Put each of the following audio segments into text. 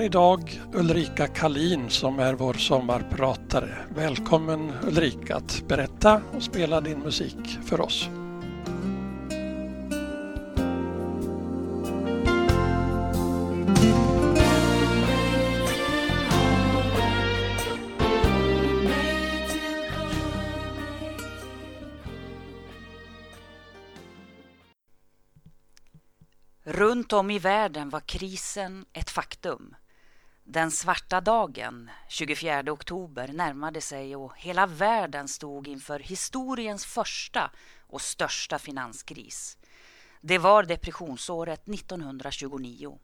Idag Ulrika Kalin som är vår sommarpratare. Välkommen Ulrika att berätta och spela din musik för oss. Runt om i världen var krisen ett faktum. Den svarta dagen, 24 oktober, närmade sig och hela världen stod inför historiens första och största finanskris. Det var depressionsåret 1929.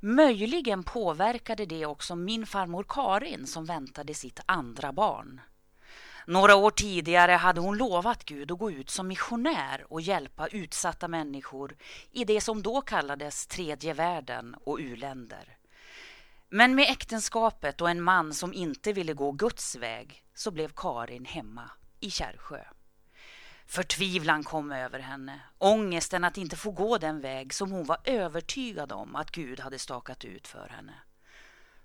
Möjligen påverkade det också min farmor Karin som väntade sitt andra barn. Några år tidigare hade hon lovat Gud att gå ut som missionär och hjälpa utsatta människor i det som då kallades tredje världen och uländer. Men med äktenskapet och en man som inte ville gå Guds väg så blev Karin hemma i Kärrsjö. Förtvivlan kom över henne, ångesten att inte få gå den väg som hon var övertygad om att Gud hade stakat ut för henne.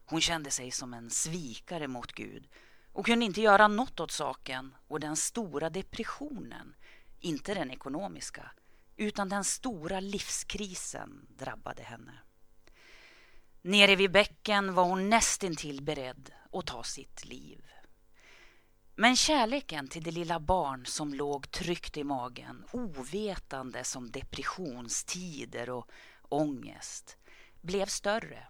Hon kände sig som en svikare mot Gud och kunde inte göra något åt saken och den stora depressionen, inte den ekonomiska, utan den stora livskrisen drabbade henne. Nere vid bäcken var hon nästintill beredd att ta sitt liv. Men kärleken till det lilla barn som låg tryckt i magen, ovetande som depressionstider och ångest, blev större.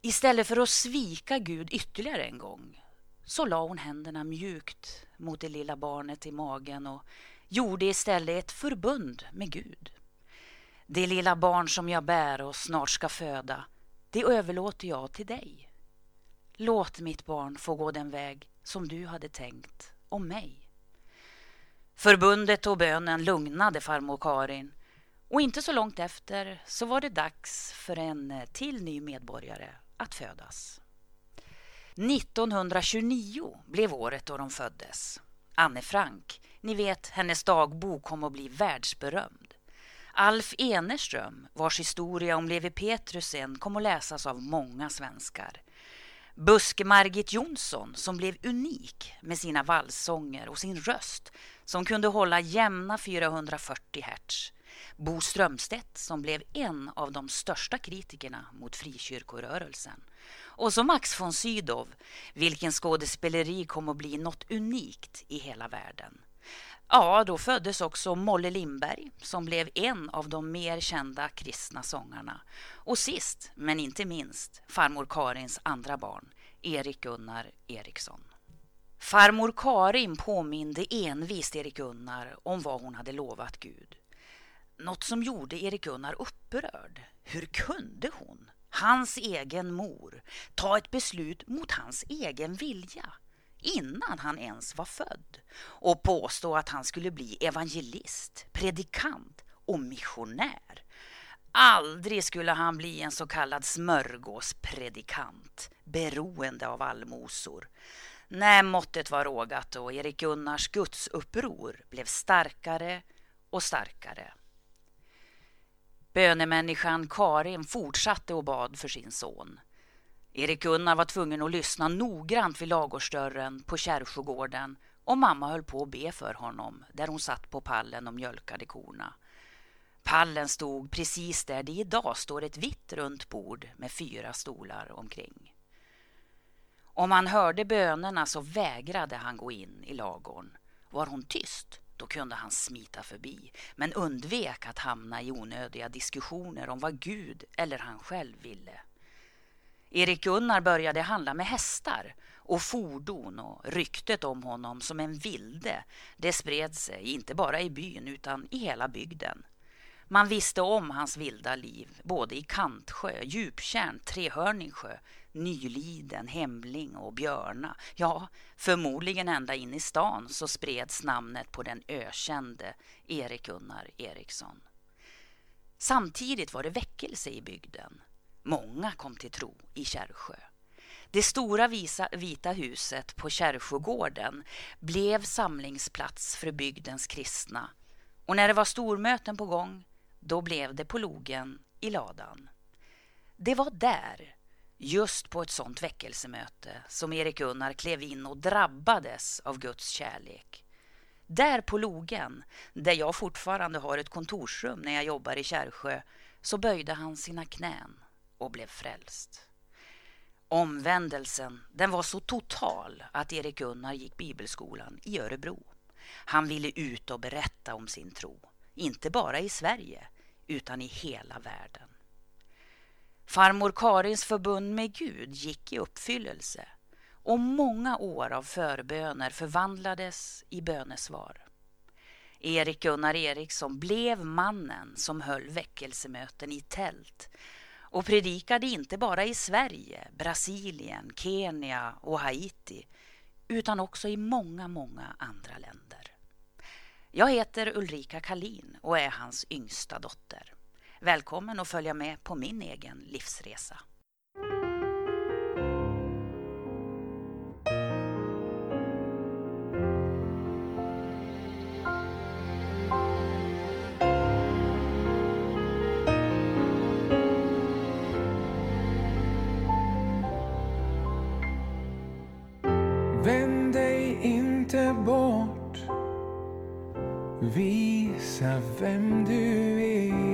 Istället för att svika Gud ytterligare en gång så la hon händerna mjukt mot det lilla barnet i magen och gjorde istället ett förbund med Gud. Det lilla barn som jag bär och snart ska föda det överlåter jag till dig. Låt mitt barn få gå den väg som du hade tänkt om mig. Förbundet och bönen lugnade farmor Karin och inte så långt efter så var det dags för en eh, till ny medborgare att födas. 1929 blev året då de föddes. Anne Frank, ni vet hennes dagbok kom att bli världsberömd. Alf Enerström, vars historia om Levi Petrusen kom att läsas av många svenskar. Buske-Margit Jonsson som blev unik med sina valssånger och sin röst som kunde hålla jämna 440 hertz. Bo Strömstedt som blev en av de största kritikerna mot frikyrkorörelsen. Och så Max von Sydow, vilken skådespeleri kom att bli något unikt i hela världen. Ja, då föddes också Molle Lindberg som blev en av de mer kända kristna sångarna. Och sist, men inte minst, farmor Karins andra barn, Erik Gunnar Eriksson. Farmor Karin påminde envist Erik Gunnar om vad hon hade lovat Gud. Något som gjorde Erik Gunnar upprörd. Hur kunde hon, hans egen mor, ta ett beslut mot hans egen vilja? Innan han ens var född och påstå att han skulle bli evangelist, predikant och missionär. Aldrig skulle han bli en så kallad smörgåspredikant, beroende av allmosor. Nej, måttet var rågat och Erik Gunnars gudsuppror blev starkare och starkare. Bönemänniskan Karin fortsatte och bad för sin son. Erik Gunnar var tvungen att lyssna noggrant vid lagårdsdörren på Kärrsjögården och mamma höll på att be för honom där hon satt på pallen och mjölkade korna. Pallen stod precis där det idag står ett vitt runt bord med fyra stolar omkring. Om han hörde bönerna så vägrade han gå in i lagorn. Var hon tyst, då kunde han smita förbi men undvek att hamna i onödiga diskussioner om vad Gud eller han själv ville. Erik Gunnar började handla med hästar och fordon och ryktet om honom som en vilde det spred sig inte bara i byn utan i hela bygden. Man visste om hans vilda liv både i Kantsjö, Djuptjärn, Trehörningsjö, Nyliden, Hemling och Björna. Ja, förmodligen ända in i stan så spreds namnet på den ökände Erik Gunnar Eriksson. Samtidigt var det väckelse i bygden. Många kom till tro i Kärrsjö. Det stora visa, vita huset på Kärrsjögården blev samlingsplats för bygdens kristna och när det var stormöten på gång, då blev det på logen i ladan. Det var där, just på ett sånt väckelsemöte som Erik Gunnar klev in och drabbades av Guds kärlek. Där på logen, där jag fortfarande har ett kontorsrum när jag jobbar i Kärrsjö, så böjde han sina knän och blev frälst. Omvändelsen den var så total att Erik Gunnar gick bibelskolan i Örebro. Han ville ut och berätta om sin tro, inte bara i Sverige utan i hela världen. Farmor Karins förbund med Gud gick i uppfyllelse och många år av förböner förvandlades i bönesvar. Erik Gunnar Eriksson blev mannen som höll väckelsemöten i tält och predikade inte bara i Sverige, Brasilien, Kenya och Haiti utan också i många, många andra länder. Jag heter Ulrika Kalin och är hans yngsta dotter. Välkommen att följa med på min egen livsresa. Visa vem du är.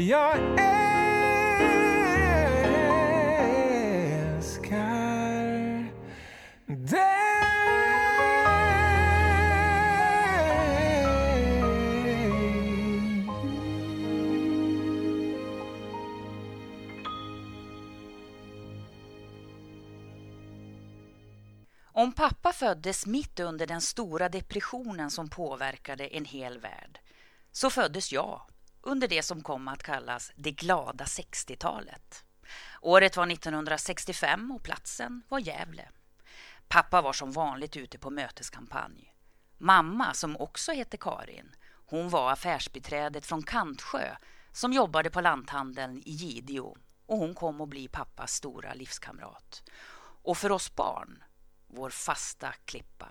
Jag älskar dig. Om pappa föddes mitt under den stora depressionen som påverkade en hel värld så föddes jag under det som kom att kallas det glada 60-talet. Året var 1965 och platsen var Gävle. Pappa var som vanligt ute på möteskampanj. Mamma, som också hette Karin, hon var affärsbiträdet från Kantsjö som jobbade på lanthandeln i Gideå och hon kom att bli pappas stora livskamrat. Och för oss barn, vår fasta klippa.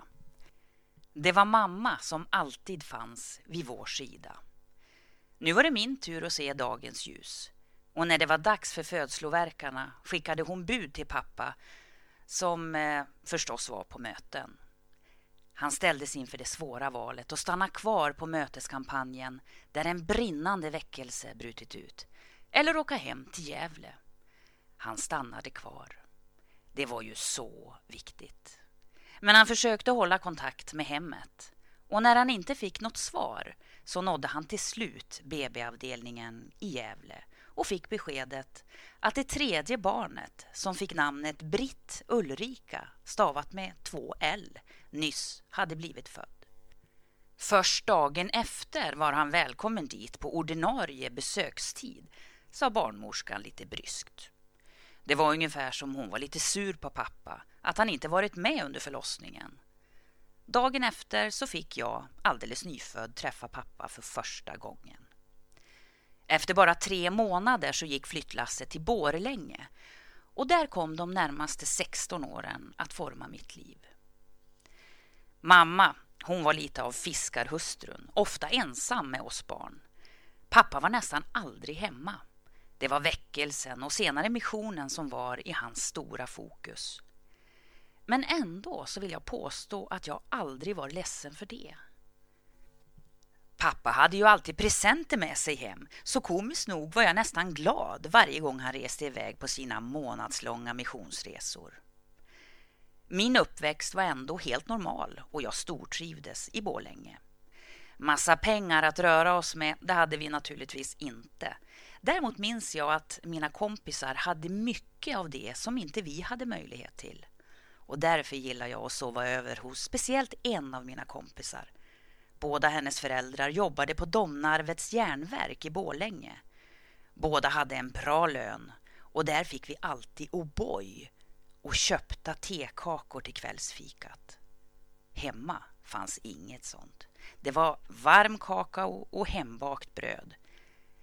Det var mamma som alltid fanns vid vår sida. Nu var det min tur att se dagens ljus. Och när det var dags för födslovärkarna skickade hon bud till pappa som eh, förstås var på möten. Han ställdes inför det svåra valet att stanna kvar på möteskampanjen där en brinnande väckelse brutit ut eller åka hem till Gävle. Han stannade kvar. Det var ju så viktigt. Men han försökte hålla kontakt med hemmet och när han inte fick något svar så nådde han till slut BB-avdelningen i Gävle och fick beskedet att det tredje barnet som fick namnet Britt Ulrika, stavat med två L, nyss hade blivit född. Först dagen efter var han välkommen dit på ordinarie besökstid, sa barnmorskan lite bryskt. Det var ungefär som hon var lite sur på pappa att han inte varit med under förlossningen. Dagen efter så fick jag, alldeles nyfödd, träffa pappa för första gången. Efter bara tre månader så gick flyttlasset till Borlänge och där kom de närmaste 16 åren att forma mitt liv. Mamma, hon var lite av fiskarhustrun, ofta ensam med oss barn. Pappa var nästan aldrig hemma. Det var väckelsen och senare missionen som var i hans stora fokus. Men ändå så vill jag påstå att jag aldrig var ledsen för det. Pappa hade ju alltid presenter med sig hem, så komiskt nog var jag nästan glad varje gång han reste iväg på sina månadslånga missionsresor. Min uppväxt var ändå helt normal och jag stortrivdes i Bålänge. Massa pengar att röra oss med, det hade vi naturligtvis inte. Däremot minns jag att mina kompisar hade mycket av det som inte vi hade möjlighet till. Och därför gillar jag att sova över hos speciellt en av mina kompisar. Båda hennes föräldrar jobbade på Domnarvets järnverk i Bålänge. Båda hade en bra lön och där fick vi alltid O'boy och köpta tekakor till kvällsfikat. Hemma fanns inget sånt. Det var varm kakao och hembakt bröd.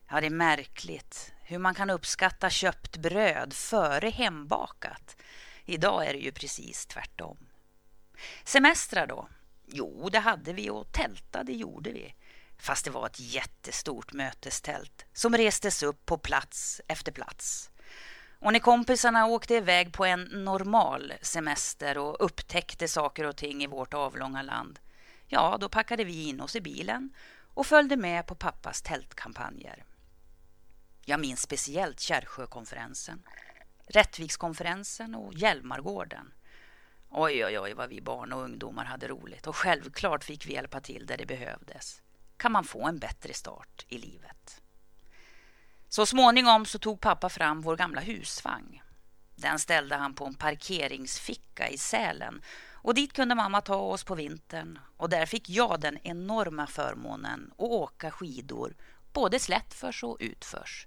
Ja, det är märkligt hur man kan uppskatta köpt bröd före hembakat. Idag är det ju precis tvärtom. Semestrar då? Jo, det hade vi och tältade gjorde vi. Fast det var ett jättestort mötestält som restes upp på plats efter plats. Och när kompisarna åkte iväg på en normal semester och upptäckte saker och ting i vårt avlånga land, ja, då packade vi in oss i bilen och följde med på pappas tältkampanjer. Jag minns speciellt Kärrsjökonferensen, Rättvikskonferensen och Hjälmargården. Oj, oj, oj vad vi barn och ungdomar hade roligt och självklart fick vi hjälpa till där det behövdes. Kan man få en bättre start i livet? Så småningom så tog pappa fram vår gamla husvagn. Den ställde han på en parkeringsficka i Sälen och dit kunde mamma ta oss på vintern och där fick jag den enorma förmånen att åka skidor både slättförs och utförs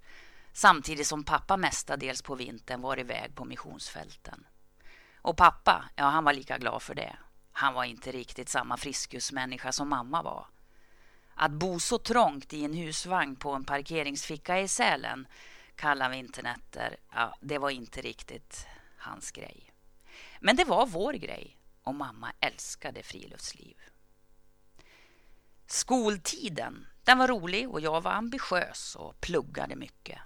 samtidigt som pappa mestadels på vintern var iväg på missionsfälten. Och pappa, ja han var lika glad för det. Han var inte riktigt samma friskusmänniska som mamma var. Att bo så trångt i en husvagn på en parkeringsficka i Sälen kalla vinternätter, ja, det var inte riktigt hans grej. Men det var vår grej och mamma älskade friluftsliv. Skoltiden, den var rolig och jag var ambitiös och pluggade mycket.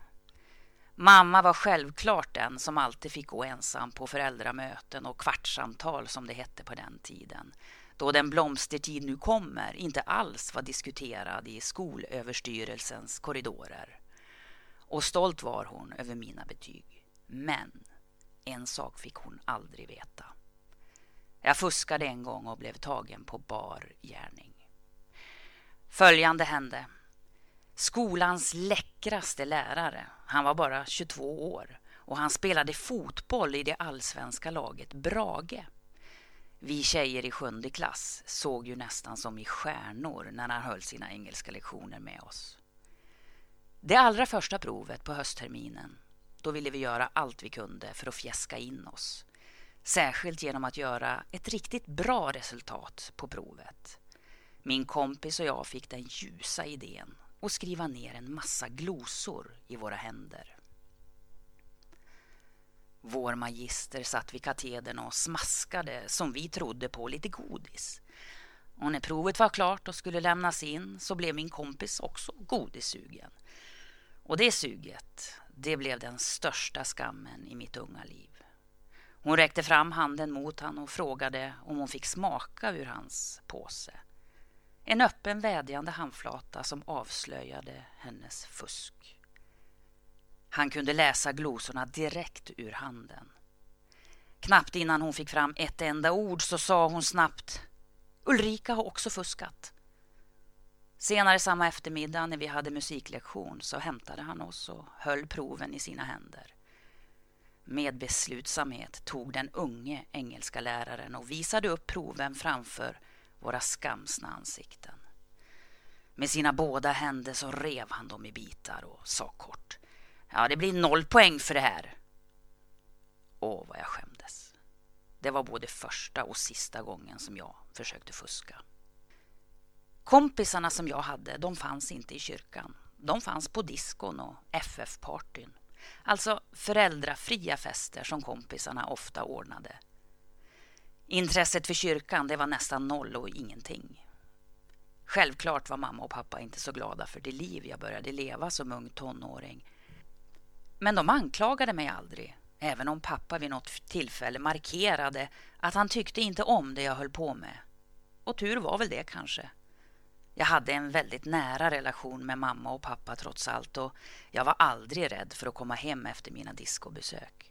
Mamma var självklart den som alltid fick gå ensam på föräldramöten och kvartssamtal som det hette på den tiden. Då den blomstertid nu kommer inte alls var diskuterad i skolöverstyrelsens korridorer. Och stolt var hon över mina betyg. Men en sak fick hon aldrig veta. Jag fuskade en gång och blev tagen på bar gärning. Följande hände. Skolans läckraste lärare, han var bara 22 år och han spelade fotboll i det allsvenska laget Brage. Vi tjejer i sjunde klass såg ju nästan som i stjärnor när han höll sina engelska lektioner med oss. Det allra första provet på höstterminen, då ville vi göra allt vi kunde för att fjäska in oss. Särskilt genom att göra ett riktigt bra resultat på provet. Min kompis och jag fick den ljusa idén och skriva ner en massa glosor i våra händer. Vår magister satt vid katedern och smaskade, som vi trodde på, lite godis. Och när provet var klart och skulle lämnas in så blev min kompis också godissugen. Och det suget, det blev den största skammen i mitt unga liv. Hon räckte fram handen mot han och frågade om hon fick smaka ur hans påse. En öppen vädjande handflata som avslöjade hennes fusk. Han kunde läsa glosorna direkt ur handen. Knappt innan hon fick fram ett enda ord så sa hon snabbt Ulrika har också fuskat. Senare samma eftermiddag när vi hade musiklektion så hämtade han oss och höll proven i sina händer. Med beslutsamhet tog den unge engelska läraren och visade upp proven framför våra skamsna ansikten. Med sina båda händer så rev han dem i bitar och sa kort. Ja, det blir noll poäng för det här. Åh, vad jag skämdes. Det var både första och sista gången som jag försökte fuska. Kompisarna som jag hade, de fanns inte i kyrkan. De fanns på diskon och FF-partyn. Alltså föräldrafria fester som kompisarna ofta ordnade. Intresset för kyrkan det var nästan noll och ingenting. Självklart var mamma och pappa inte så glada för det liv jag började leva som ung tonåring. Men de anklagade mig aldrig, även om pappa vid något tillfälle markerade att han tyckte inte om det jag höll på med. Och tur var väl det kanske. Jag hade en väldigt nära relation med mamma och pappa trots allt och jag var aldrig rädd för att komma hem efter mina diskobesök.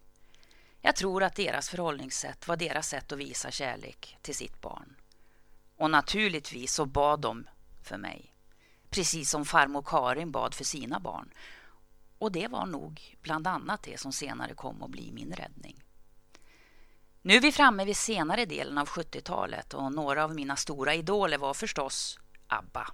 Jag tror att deras förhållningssätt var deras sätt att visa kärlek till sitt barn. Och naturligtvis så bad de för mig. Precis som farmor Karin bad för sina barn. Och det var nog bland annat det som senare kom att bli min räddning. Nu är vi framme vid senare delen av 70-talet och några av mina stora idoler var förstås ABBA.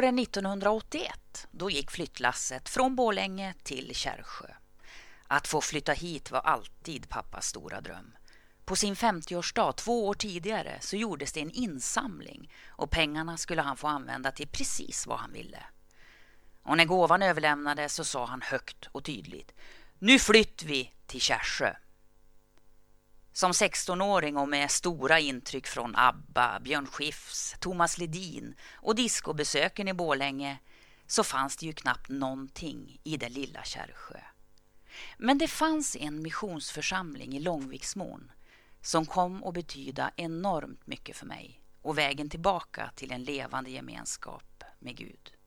Våren 1981 då gick flyttlasset från Bålänge till Kärrsjö. Att få flytta hit var alltid pappas stora dröm. På sin 50-årsdag två år tidigare så gjordes det en insamling och pengarna skulle han få använda till precis vad han ville. Och när gåvan överlämnades så sa han högt och tydligt Nu flytt vi till Kärrsjö. Som 16-åring och med stora intryck från ABBA, Björn Skifs, Thomas Ledin och discobesöken i Bålänge så fanns det ju knappt någonting i det lilla Kärrsjö. Men det fanns en missionsförsamling i Långviksmån som kom att betyda enormt mycket för mig och vägen tillbaka till en levande gemenskap med Gud.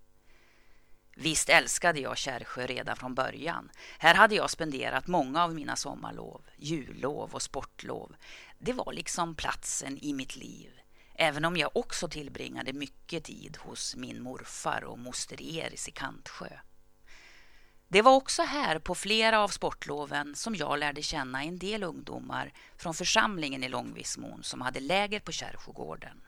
Visst älskade jag Kärrsjö redan från början. Här hade jag spenderat många av mina sommarlov, jullov och sportlov. Det var liksom platsen i mitt liv. Även om jag också tillbringade mycket tid hos min morfar och moster Eris i Kantsjö. Det var också här på flera av sportloven som jag lärde känna en del ungdomar från församlingen i Långvismon som hade läger på Kärrsjögården.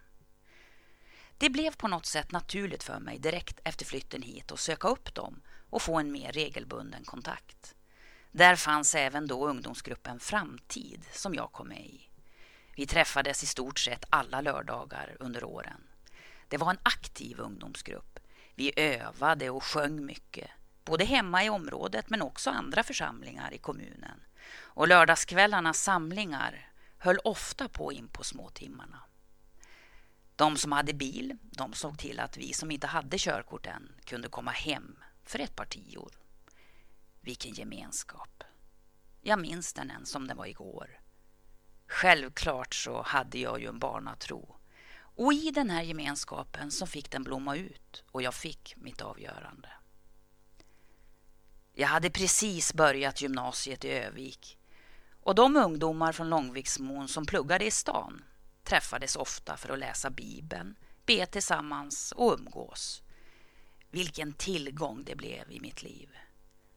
Det blev på något sätt naturligt för mig direkt efter flytten hit att söka upp dem och få en mer regelbunden kontakt. Där fanns även då ungdomsgruppen Framtid som jag kom med i. Vi träffades i stort sett alla lördagar under åren. Det var en aktiv ungdomsgrupp. Vi övade och sjöng mycket, både hemma i området men också andra församlingar i kommunen. Och lördagskvällarnas samlingar höll ofta på in på småtimmarna. De som hade bil, de såg till att vi som inte hade körkort än kunde komma hem för ett par tior. Vilken gemenskap. Jag minns den än som den var igår. Självklart så hade jag ju en barnatro. Och i den här gemenskapen så fick den blomma ut och jag fick mitt avgörande. Jag hade precis börjat gymnasiet i Övik och de ungdomar från Långviksmon som pluggade i stan träffades ofta för att läsa Bibeln, be tillsammans och umgås. Vilken tillgång det blev i mitt liv.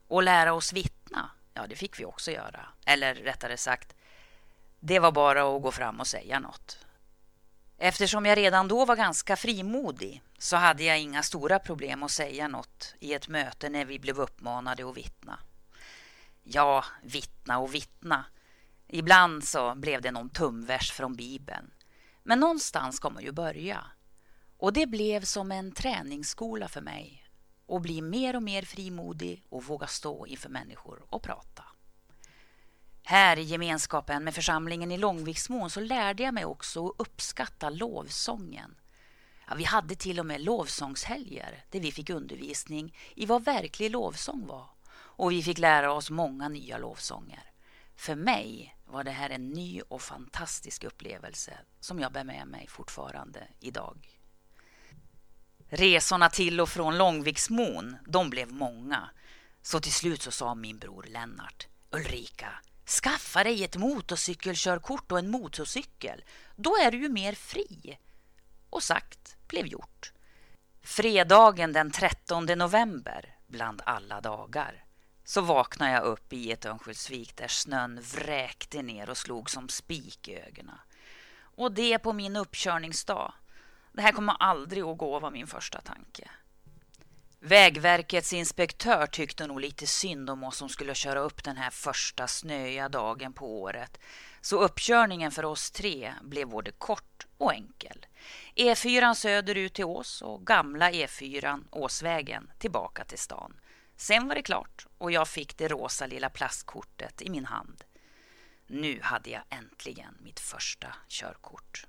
Och lära oss vittna, ja det fick vi också göra. Eller rättare sagt, det var bara att gå fram och säga något. Eftersom jag redan då var ganska frimodig så hade jag inga stora problem att säga något i ett möte när vi blev uppmanade att vittna. Ja, vittna och vittna. Ibland så blev det någon tumvers från Bibeln. Men någonstans ska man ju börja. Och det blev som en träningsskola för mig. Att bli mer och mer frimodig och våga stå inför människor och prata. Här i gemenskapen med församlingen i Långviksmån så lärde jag mig också att uppskatta lovsången. Ja, vi hade till och med lovsångshelger där vi fick undervisning i vad verklig lovsång var. Och vi fick lära oss många nya lovsånger. För mig var det här en ny och fantastisk upplevelse som jag bär med mig fortfarande idag. Resorna till och från Långviksmon, de blev många. Så till slut så sa min bror Lennart, Ulrika, skaffa dig ett motorcykelkörkort och en motorcykel. Då är du ju mer fri. Och sagt blev gjort. Fredagen den 13 november, bland alla dagar, vaknade jag upp i ett Örnsköldsvik där snön vräkte ner och slog som spik i ögonen. Och det på min uppkörningsdag. Det här kommer aldrig att gå, var min första tanke. Vägverkets inspektör tyckte nog lite synd om oss som skulle köra upp den här första snöiga dagen på året. Så uppkörningen för oss tre blev både kort och enkel. E4 söderut till Ås och gamla E4 Åsvägen tillbaka till stan. Sen var det klart och jag fick det rosa lilla plastkortet i min hand. Nu hade jag äntligen mitt första körkort.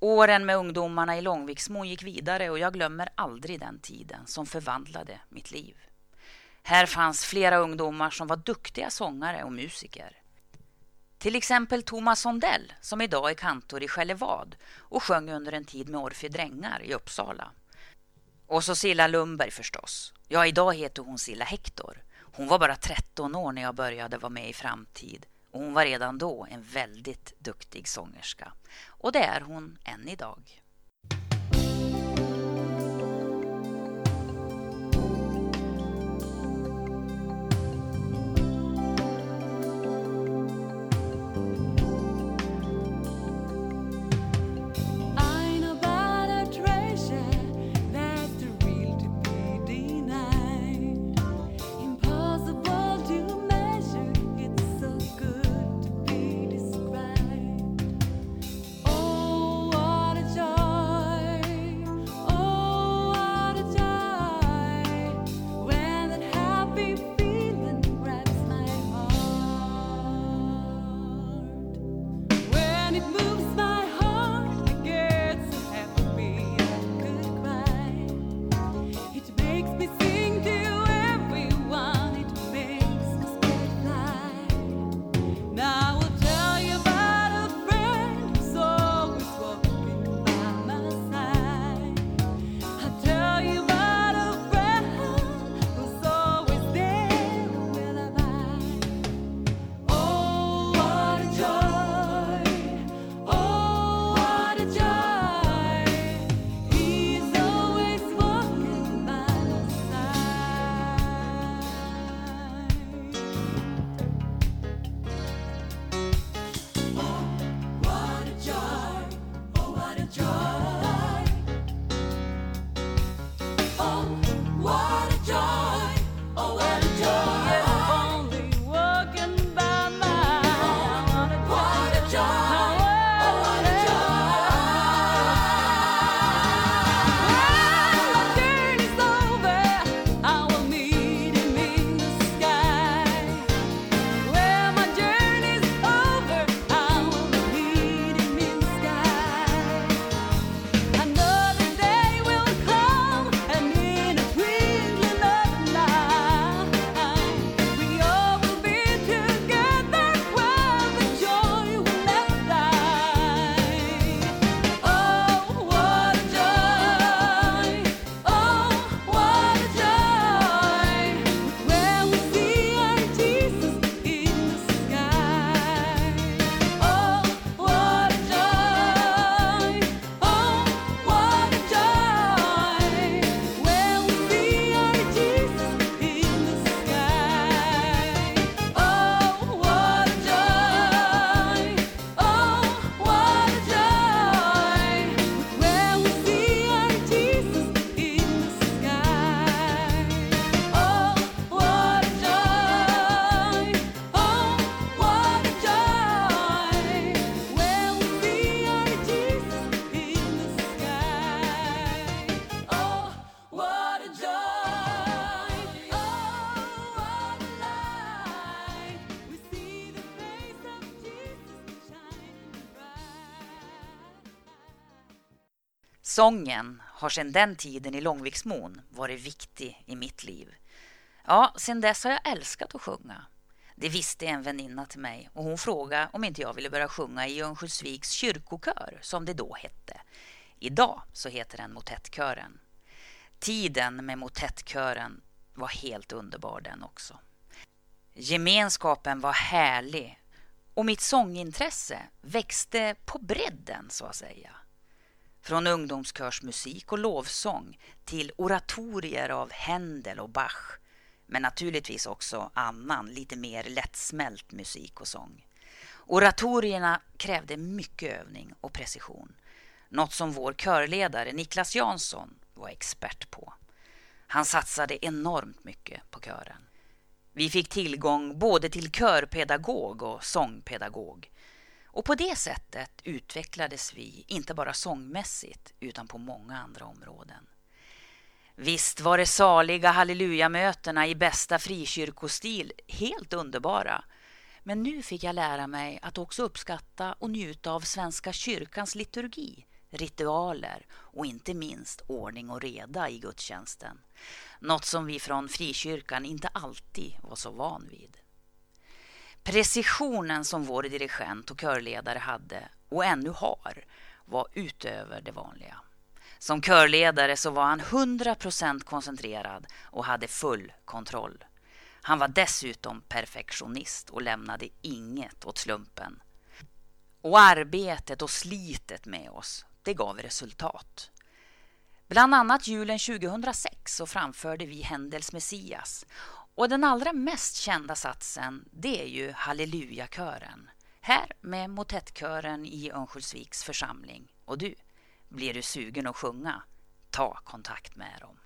Åren med ungdomarna i Långviksmo gick vidare och jag glömmer aldrig den tiden som förvandlade mitt liv. Här fanns flera ungdomar som var duktiga sångare och musiker. Till exempel Thomas Sondell som idag är kantor i Skällevad och sjöng under en tid med Orfie Drängar i Uppsala. Och så Silla Lundberg förstås. Ja, idag heter hon Silla Hector. Hon var bara 13 år när jag började vara med i Framtid och hon var redan då en väldigt duktig sångerska. Och det är hon än idag. and it moves. Sången har sedan den tiden i Långviksmon varit viktig i mitt liv. Ja, sedan dess har jag älskat att sjunga. Det visste en väninna till mig och hon frågade om inte jag ville börja sjunga i Örnsköldsviks kyrkokör, som det då hette. Idag så heter den Motettkören. Tiden med Motettkören var helt underbar den också. Gemenskapen var härlig och mitt sångintresse växte på bredden så att säga. Från ungdomskörsmusik och lovsång till oratorier av Händel och Bach men naturligtvis också annan, lite mer lättsmält musik och sång. Oratorierna krävde mycket övning och precision. Något som vår körledare Niklas Jansson var expert på. Han satsade enormt mycket på kören. Vi fick tillgång både till körpedagog och sångpedagog. Och på det sättet utvecklades vi inte bara sångmässigt utan på många andra områden. Visst var det saliga hallelujamötena i bästa frikyrkostil helt underbara. Men nu fick jag lära mig att också uppskatta och njuta av Svenska kyrkans liturgi, ritualer och inte minst ordning och reda i gudstjänsten. Något som vi från frikyrkan inte alltid var så van vid. Precisionen som vår dirigent och körledare hade och ännu har var utöver det vanliga. Som körledare så var han 100% koncentrerad och hade full kontroll. Han var dessutom perfektionist och lämnade inget åt slumpen. Och arbetet och slitet med oss, det gav resultat. Bland annat julen 2006 så framförde vi Händels Messias. Och den allra mest kända satsen, det är ju Hallelujakören. Här med motettkören i Örnsköldsviks församling. Och du, blir du sugen att sjunga? Ta kontakt med dem.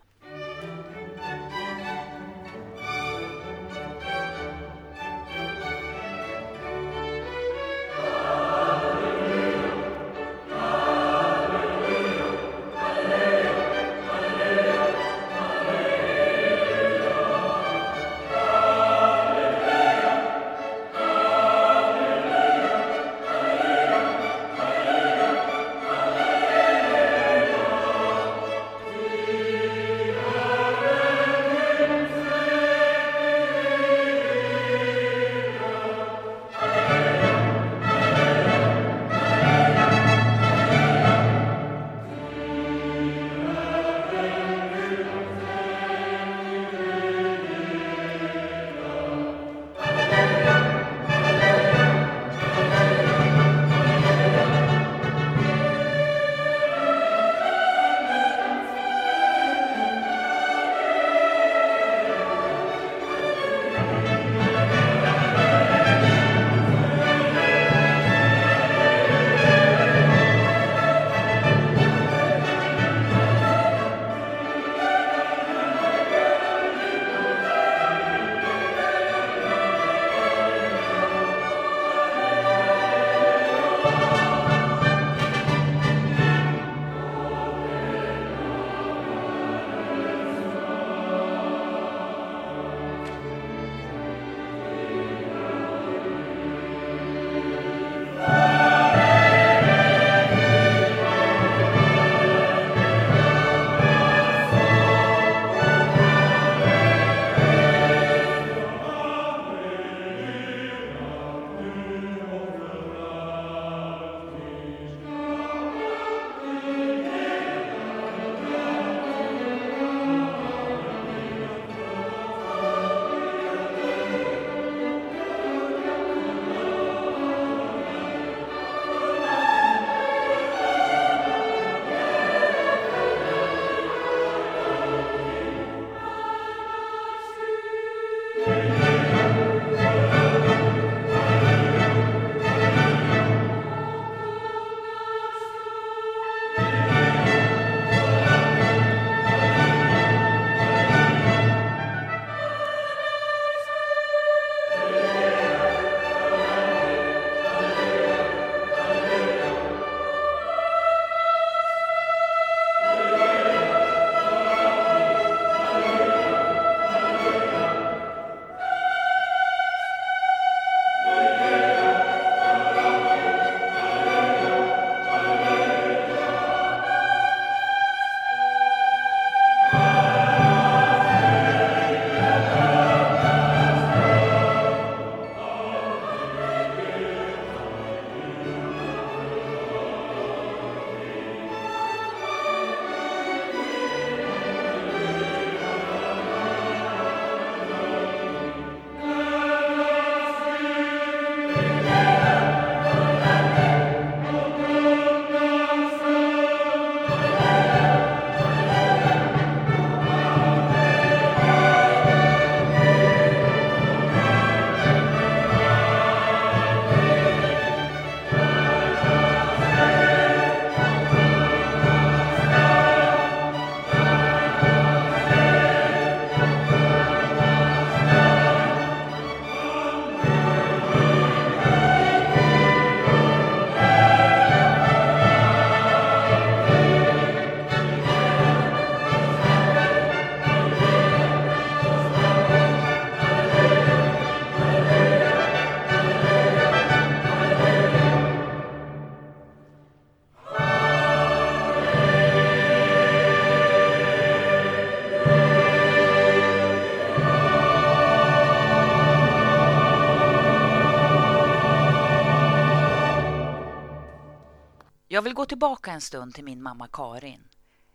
Jag vill gå tillbaka en stund till min mamma Karin.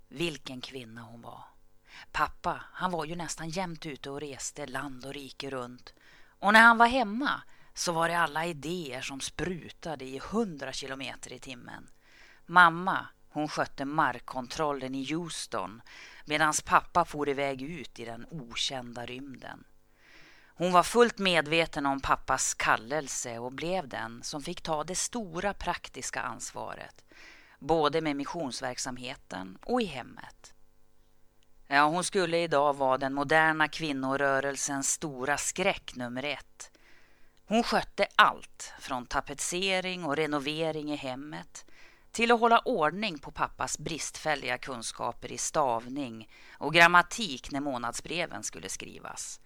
Vilken kvinna hon var. Pappa, han var ju nästan jämt ute och reste land och rike runt. Och när han var hemma så var det alla idéer som sprutade i hundra kilometer i timmen. Mamma, hon skötte markkontrollen i Houston medan pappa for iväg ut i den okända rymden. Hon var fullt medveten om pappas kallelse och blev den som fick ta det stora praktiska ansvaret, både med missionsverksamheten och i hemmet. Ja, hon skulle idag vara den moderna kvinnorörelsens stora skräck nummer ett. Hon skötte allt, från tapetsering och renovering i hemmet till att hålla ordning på pappas bristfälliga kunskaper i stavning och grammatik när månadsbreven skulle skrivas.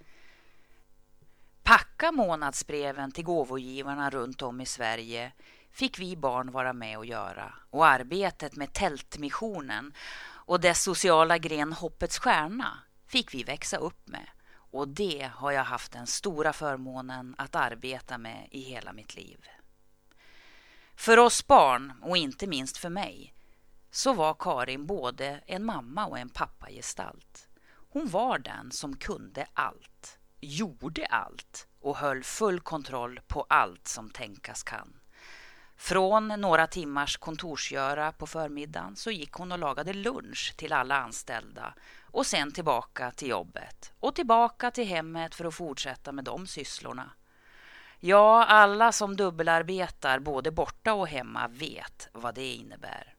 Packa månadsbreven till gåvogivarna runt om i Sverige fick vi barn vara med och göra och arbetet med Tältmissionen och dess sociala gren Hoppets Stjärna fick vi växa upp med och det har jag haft den stora förmånen att arbeta med i hela mitt liv. För oss barn, och inte minst för mig, så var Karin både en mamma och en pappagestalt. Hon var den som kunde allt, gjorde allt och höll full kontroll på allt som tänkas kan. Från några timmars kontorsgöra på förmiddagen så gick hon och lagade lunch till alla anställda och sen tillbaka till jobbet och tillbaka till hemmet för att fortsätta med de sysslorna. Ja, alla som dubbelarbetar både borta och hemma vet vad det innebär.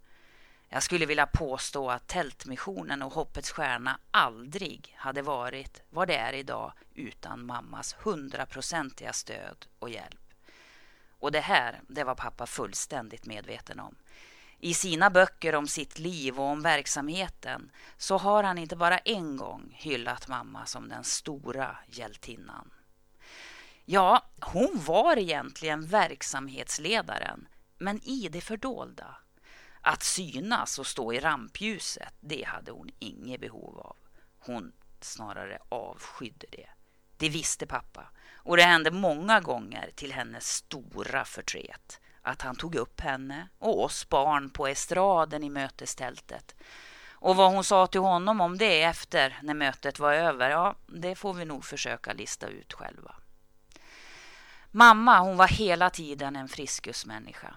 Jag skulle vilja påstå att Tältmissionen och Hoppets Stjärna aldrig hade varit vad det är idag utan mammas hundraprocentiga stöd och hjälp. Och det här, det var pappa fullständigt medveten om. I sina böcker om sitt liv och om verksamheten så har han inte bara en gång hyllat mamma som den stora hjältinnan. Ja, hon var egentligen verksamhetsledaren, men i det fördolda. Att synas och stå i rampljuset, det hade hon inget behov av. Hon snarare avskydde det. Det visste pappa och det hände många gånger till hennes stora förtret att han tog upp henne och oss barn på estraden i mötestältet. Och vad hon sa till honom om det efter när mötet var över, ja, det får vi nog försöka lista ut själva. Mamma, hon var hela tiden en friskusmänniska.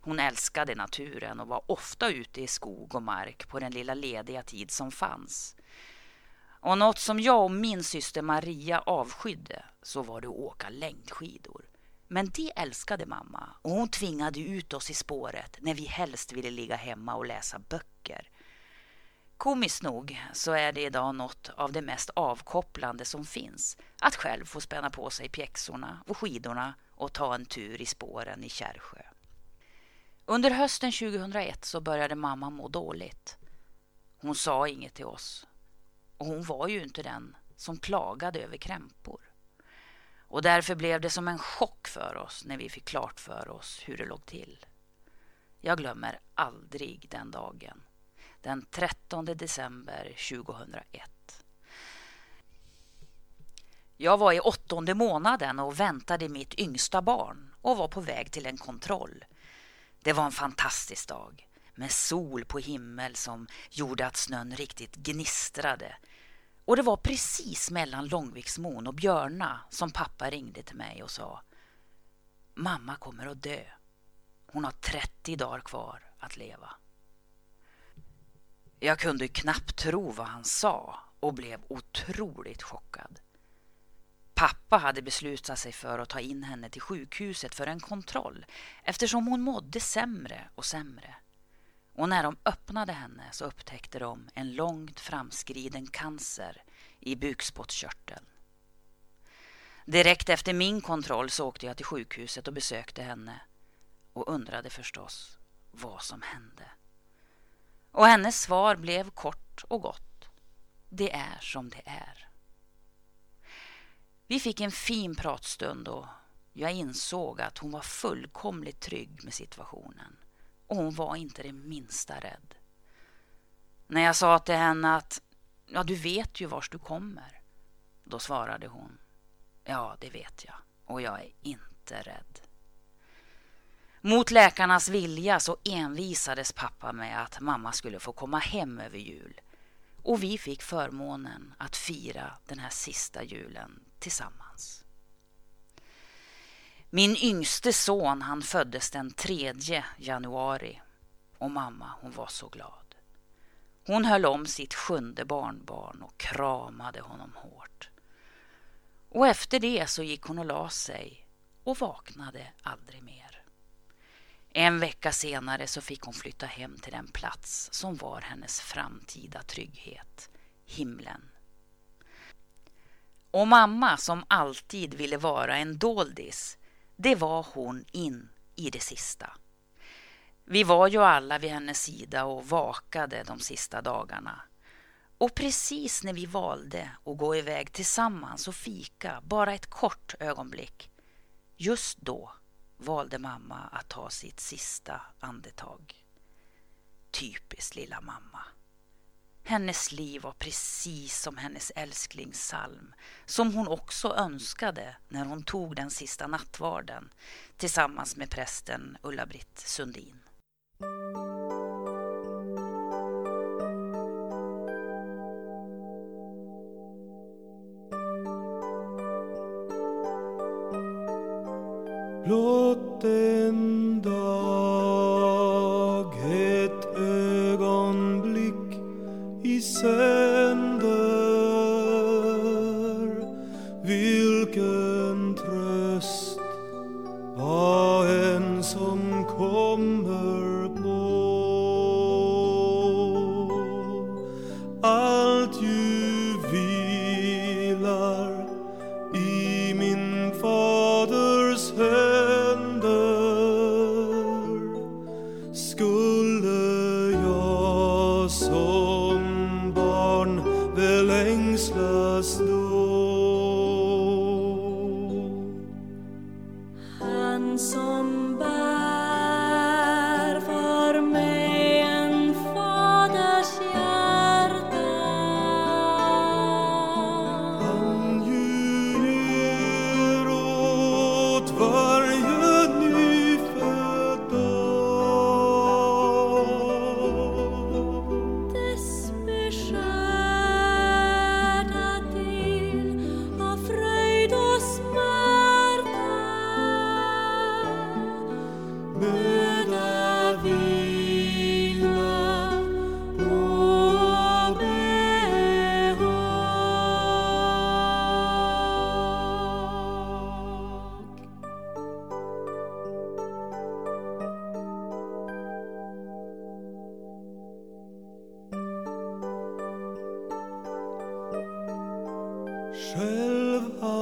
Hon älskade naturen och var ofta ute i skog och mark på den lilla lediga tid som fanns. Och något som jag och min syster Maria avskydde så var det att åka längdskidor. Men det älskade mamma och hon tvingade ut oss i spåret när vi helst ville ligga hemma och läsa böcker. Komiskt nog så är det idag något av det mest avkopplande som finns att själv få spänna på sig pjäxorna och skidorna och ta en tur i spåren i Kärrsjö. Under hösten 2001 så började mamma må dåligt. Hon sa inget till oss och hon var ju inte den som klagade över krämpor. Och därför blev det som en chock för oss när vi fick klart för oss hur det låg till. Jag glömmer aldrig den dagen. Den 13 december 2001. Jag var i åttonde månaden och väntade mitt yngsta barn och var på väg till en kontroll. Det var en fantastisk dag med sol på himmel som gjorde att snön riktigt gnistrade och det var precis mellan Långviksmon och Björna som pappa ringde till mig och sa Mamma kommer att dö. Hon har 30 dagar kvar att leva. Jag kunde knappt tro vad han sa och blev otroligt chockad. Pappa hade beslutat sig för att ta in henne till sjukhuset för en kontroll eftersom hon mådde sämre och sämre. Och när de öppnade henne så upptäckte de en långt framskriden cancer i bukspottkörteln. Direkt efter min kontroll så åkte jag till sjukhuset och besökte henne och undrade förstås vad som hände. Och hennes svar blev kort och gott. Det är som det är. Vi fick en fin pratstund och jag insåg att hon var fullkomligt trygg med situationen och hon var inte det minsta rädd. När jag sa till henne att ja, du vet ju vars du kommer, då svarade hon ja, det vet jag och jag är inte rädd. Mot läkarnas vilja så envisades pappa med att mamma skulle få komma hem över jul. Och vi fick förmånen att fira den här sista julen tillsammans. Min yngste son han föddes den 3 januari och mamma hon var så glad. Hon höll om sitt sjunde barnbarn och kramade honom hårt. Och efter det så gick hon och la sig och vaknade aldrig mer. En vecka senare så fick hon flytta hem till den plats som var hennes framtida trygghet, himlen. Och mamma som alltid ville vara en doldis, det var hon in i det sista. Vi var ju alla vid hennes sida och vakade de sista dagarna. Och precis när vi valde att gå iväg tillsammans och fika, bara ett kort ögonblick, just då valde mamma att ta sitt sista andetag. Typiskt lilla mamma. Hennes liv var precis som hennes älsklingssalm som hon också önskade när hon tog den sista nattvarden tillsammans med prästen Ulla-Britt Sundin. Låt den Själv han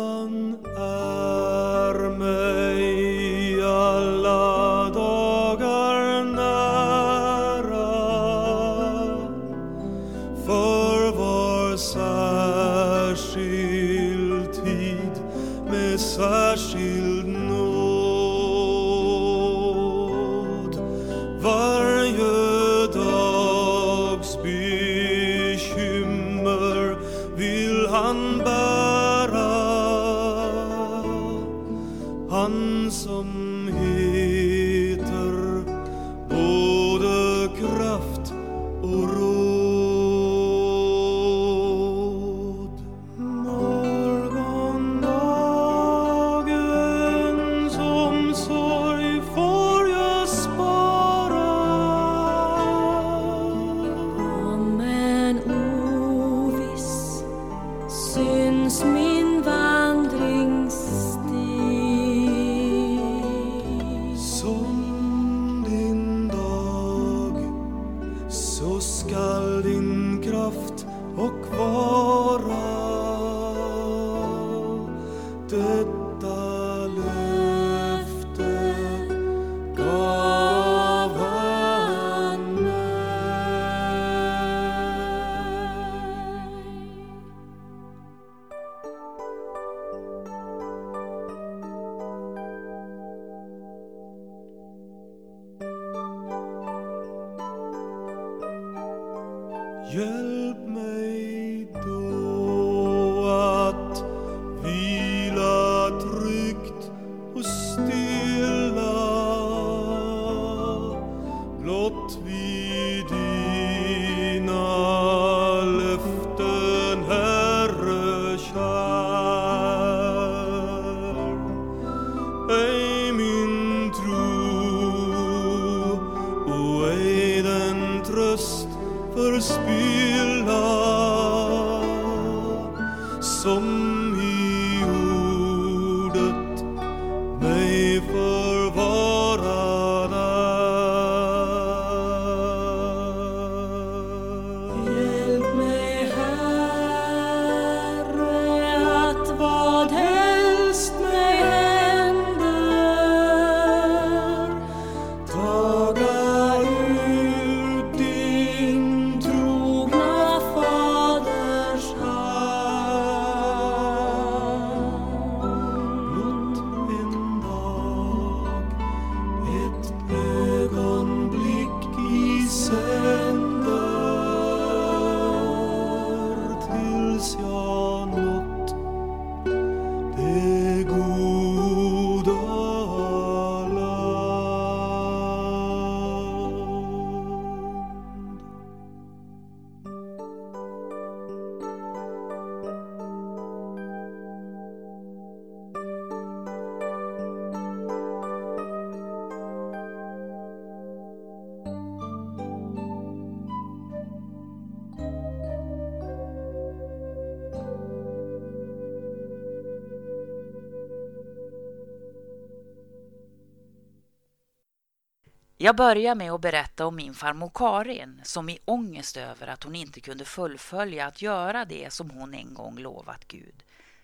Jag börjar med att berätta om min farmor Karin som i ångest över att hon inte kunde fullfölja att göra det som hon en gång lovat Gud,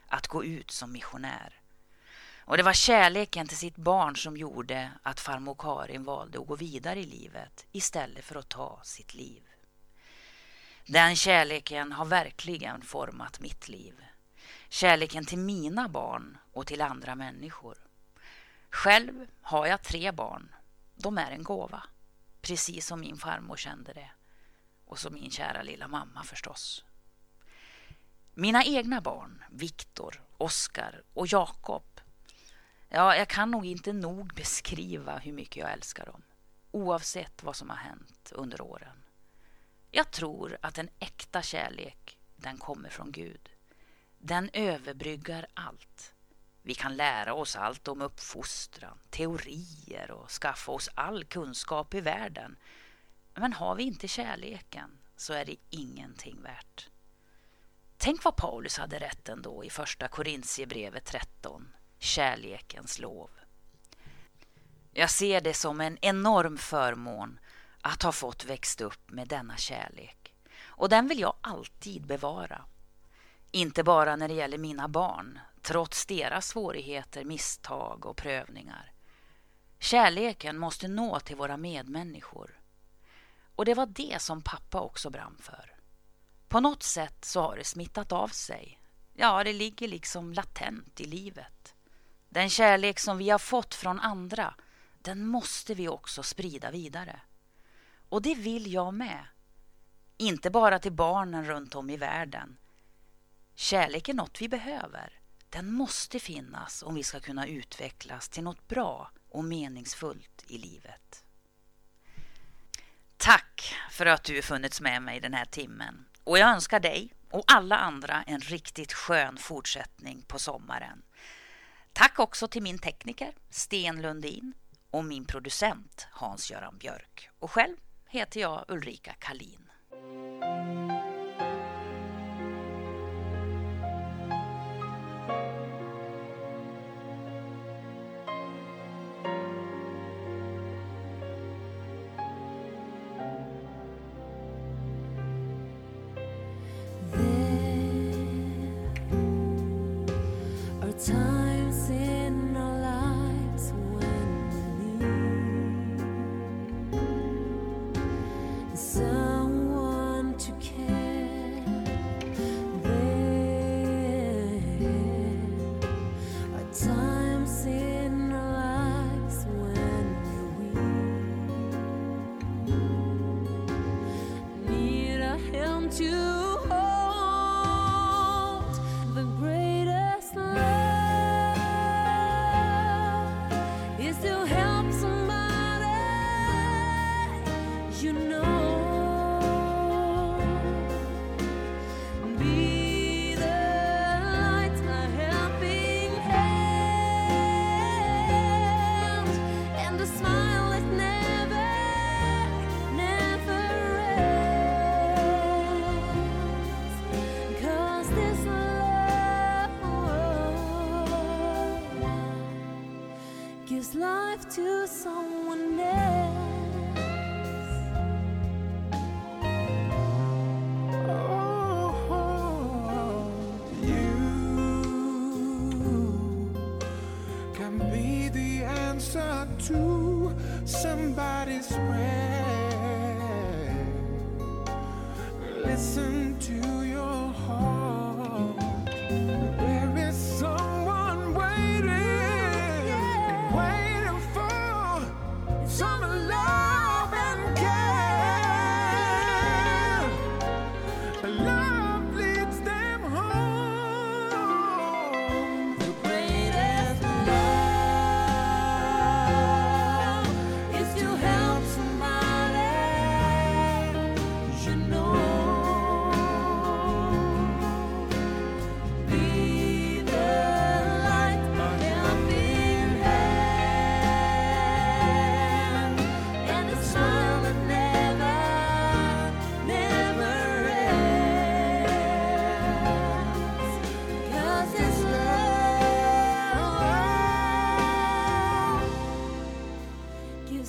att gå ut som missionär. Och det var kärleken till sitt barn som gjorde att farmor Karin valde att gå vidare i livet istället för att ta sitt liv. Den kärleken har verkligen format mitt liv. Kärleken till mina barn och till andra människor. Själv har jag tre barn de är en gåva. Precis som min farmor kände det. Och som min kära lilla mamma förstås. Mina egna barn, Viktor, Oskar och Jakob. Ja, jag kan nog inte nog beskriva hur mycket jag älskar dem. Oavsett vad som har hänt under åren. Jag tror att en äkta kärlek, den kommer från Gud. Den överbryggar allt. Vi kan lära oss allt om uppfostran, teorier och skaffa oss all kunskap i världen. Men har vi inte kärleken så är det ingenting värt. Tänk vad Paulus hade rätt ändå i första Korintierbrevet 13, kärlekens lov. Jag ser det som en enorm förmån att ha fått växt upp med denna kärlek. Och den vill jag alltid bevara. Inte bara när det gäller mina barn, trots deras svårigheter, misstag och prövningar. Kärleken måste nå till våra medmänniskor. Och det var det som pappa också brann för. På något sätt så har det smittat av sig. Ja, det ligger liksom latent i livet. Den kärlek som vi har fått från andra, den måste vi också sprida vidare. Och det vill jag med. Inte bara till barnen runt om i världen. Kärlek är något vi behöver. Den måste finnas om vi ska kunna utvecklas till något bra och meningsfullt i livet. Tack för att du funnits med mig den här timmen och jag önskar dig och alla andra en riktigt skön fortsättning på sommaren. Tack också till min tekniker Sten Lundin och min producent Hans-Göran Björk. Och själv heter jag Ulrika Kalin. Gives life to someone to somebody's prayer. Listen to your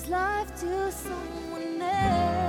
life to someone else.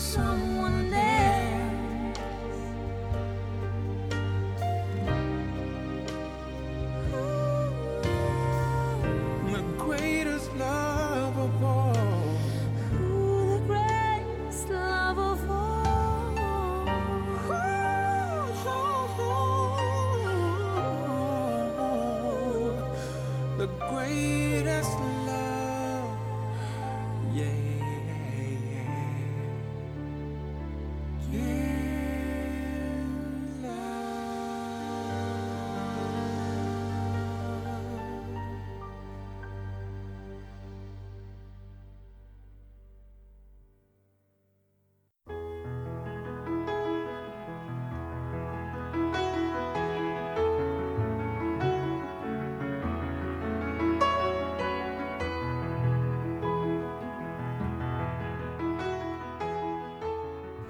someone